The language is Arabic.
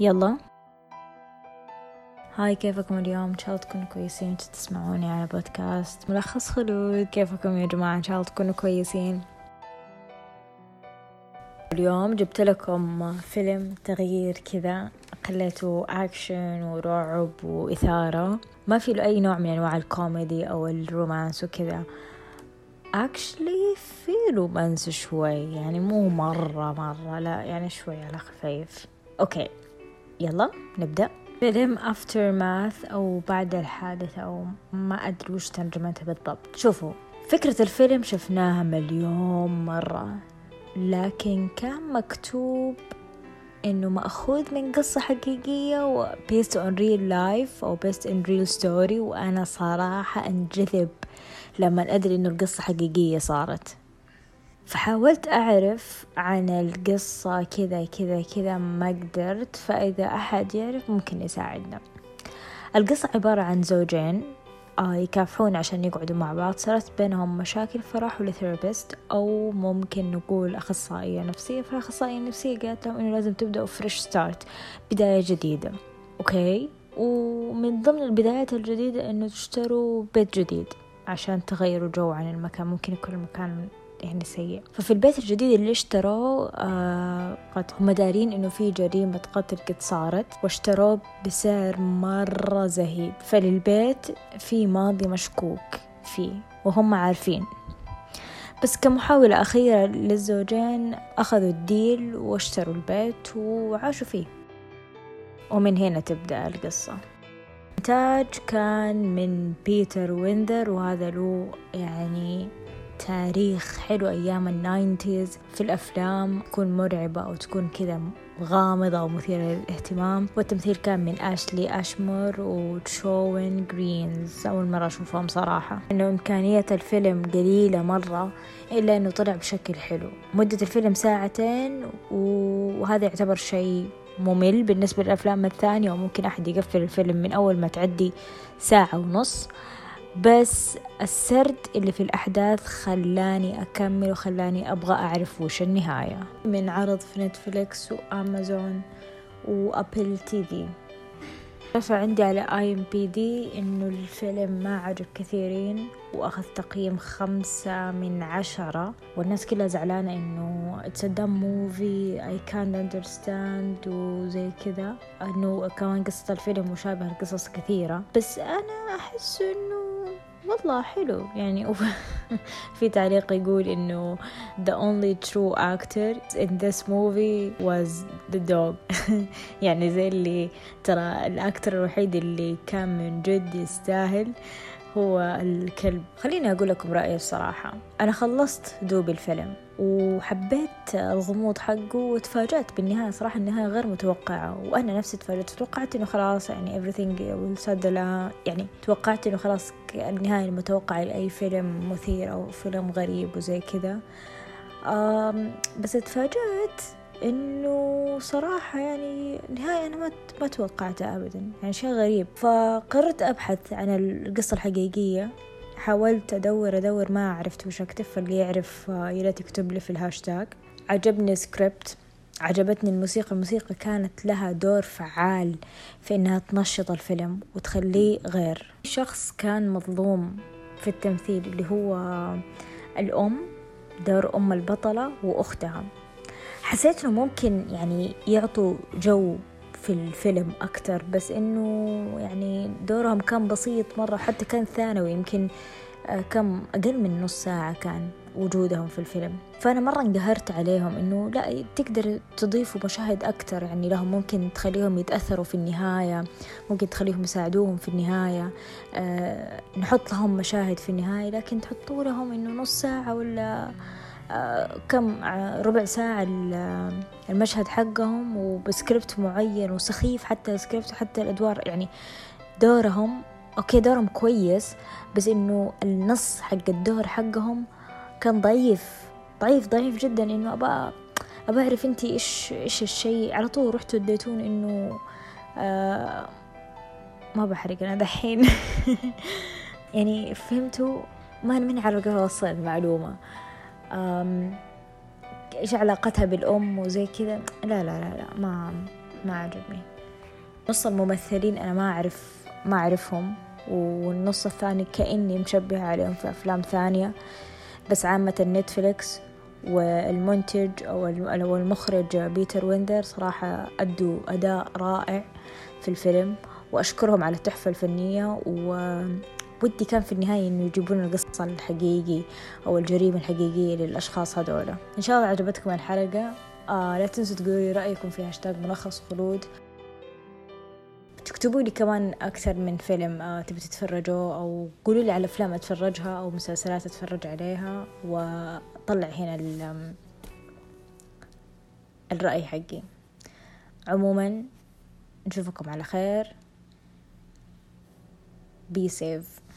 يلا. هاي كيفكم اليوم؟ إن شاء الله تكونوا كويسين تسمعوني على بودكاست ملخص خلود. كيفكم يا جماعة؟ إن شاء الله تكونوا كويسين. اليوم جبت لكم فيلم تغيير كذا خليته أكشن ورعب وإثارة. ما في له أي نوع من أنواع الكوميدي أو ال romance وكذا. actually في romance شوي يعني مو مرة مرة لا يعني شوي على خفيف. okay. يلا نبدأ. فيلم Aftermath أو بعد الحادث أو ما أدري وش ترجمتها بالضبط. شوفوا فكرة الفيلم شفناها مليون مرة لكن كان مكتوب إنه مأخوذ من قصة حقيقية و based on real life أو based in real story وأنا صراحة أنجذب لما أدري إنه القصة حقيقية صارت. فحاولت أعرف عن القصة كذا كذا كذا ما قدرت فإذا أحد يعرف ممكن يساعدنا. القصة عبارة عن زوجين آه يكافحون عشان يقعدوا مع بعض. صارت بينهم مشاكل فراحوا ل therapist أو ممكن نقول أخصائية نفسية. فالأخصائية النفسية قالت لهم إنه لازم تبدأوا fresh start بداية جديدة. okay؟ ومن ضمن البدايات الجديدة إنه تشتروا بيت جديد عشان تغيروا جو عن المكان. ممكن يكون المكان يعني سيء. ففي البيت الجديد اللي اشتروه آه قد هم دارين إنه في جريمة قتل قد صارت واشتروه بسعر مرة زهيد فللبيت في ماضي مشكوك فيه وهم عارفين. بس كمحاولة أخيرة للزوجين أخذوا الديل واشتروا البيت وعاشوا فيه. ومن هنا تبدأ القصة. إنتاج كان من بيتر ويندر وهذا له يعني تاريخ حلو أيام ال nineties. في الأفلام تكون مرعبة أو تكون كذا غامضة أو مثيرة للاهتمام. والتمثيل كان من أشلي أشمور وتشوين جرينز. أول مرة أشوفهم صراحة. إنه إمكانية الفيلم قليلة مرة إلا إنه طلع بشكل حلو. مدة الفيلم ساعتين وهذا يعتبر شيء ممل بالنسبة للأفلام الثانية. وممكن أحد يقفل الفيلم من أول ما تعدي ساعة ونص. بس السرد اللي في الأحداث خلاني أكمل وخلاني أبغى أعرف وش النهاية. من عرض في Netflix و Amazon و Apple TV. رفع عندي على آي إم بي دي إنه الفيلم ما عجب كثيرين وأخذ تقييم خمسة من عشرة. والناس كلها زعلانة إنه اتس دم موفي اي كان اندرستاند وزي كذا. إنه كمان قصة الفيلم مشابهة لقصص كثيرة. بس أنا أحس إنه والله حلو. يعني في تعليق يقول إنه the only true actor in this movie was the dog. يعني زي اللي ترى الأكتر الوحيد اللي كان من جد يستاهل. هو الكلب. خليني أقول لكم رأيي الصراحة. أنا خلصت دوب الفيلم وحبيت الغموض حقه وتفاجأت بالنهاية. صراحة النهاية غير متوقعة وأنا نفسي تفاجأت. توقعت إنه خلاص يعني everything will settle يعني توقعت إنه خلاص النهاية المتوقعة لأي فيلم مثير أو فيلم غريب وزي كذا. بس تفاجأت إنه صراحة يعني نهاية أنا ما ما توقعتها ابدا يعني شيء غريب. فقررت أبحث عن القصة الحقيقية حاولت أدور أدور ما عرفت وش أكتب فاللي يعرف يلا يكتب لي في الهاشتاج. عجبني سكريبت عجبتني الموسيقى. الموسيقى كانت لها دور فعال في إنها تنشط الفيلم وتخليه غير. شخص كان مظلوم في التمثيل اللي هو الأم دور أم البطلة وأختها. حسيت إنه ممكن يعني يعطوا جو في الفيلم أكتر بس إنه يعني دورهم كان بسيط مرة حتى كان ثانوي يمكن كم أقل من نص ساعة كان وجودهم في الفيلم. فأنا مرة انقهرت عليهم إنه لا تقدر تضيفوا مشاهد أكتر يعني لهم ممكن تخليهم يتأثروا في النهاية ممكن تخليهم يساعدوهم في النهاية أه نحط لهم مشاهد في النهاية لكن تحطوا لهم إنه نص ساعة ولا كم ربع ساعة المشهد حقهم وبسكريبت معين وسخيف حتى السكريبت وحتى الأدوار يعني دورهم okay دورهم كويس بس إنه النص حق الدور حقهم كان ضعيف ضعيف ضعيف جدا إنه ابى ابى أعرف انتي إيش إيش الشيء؟ على طول رحتوا اديتون إنه آه ما بحرق أنا دحين. يعني فهمتوا؟ ما عارفة كيف أوصل المعلومة. إيش علاقتها بالأم وزي كذا؟ لا لا لا لا ما ما عجبني. نص الممثلين أنا ما أعرف ما أعرفهم والنص الثاني كأني مشبهة عليهم في أفلام ثانية. بس عامة نتفليكس والمنتج أو المخرج بيتر ويندر صراحة أدوا أداء رائع في الفيلم وأشكرهم على التحفة الفنية وودي كان في النهاية إنه يجيبون القصة الحقيقي أو الجريمة الحقيقية للأشخاص هذولا. إن شاء الله عجبتكم الحلقة. آه لا تنسوا تقولوا لي رأيكم في هاشتاج ملخص خلود. تكتبوا لي كمان أكثر من فيلم آه تبي تتفرجوا أو قولوا لي على أفلام أتفرجها أو مسلسلات أتفرج عليها. وطلع هنا الرأي حقي. عموما نشوفكم على خير. Be safe.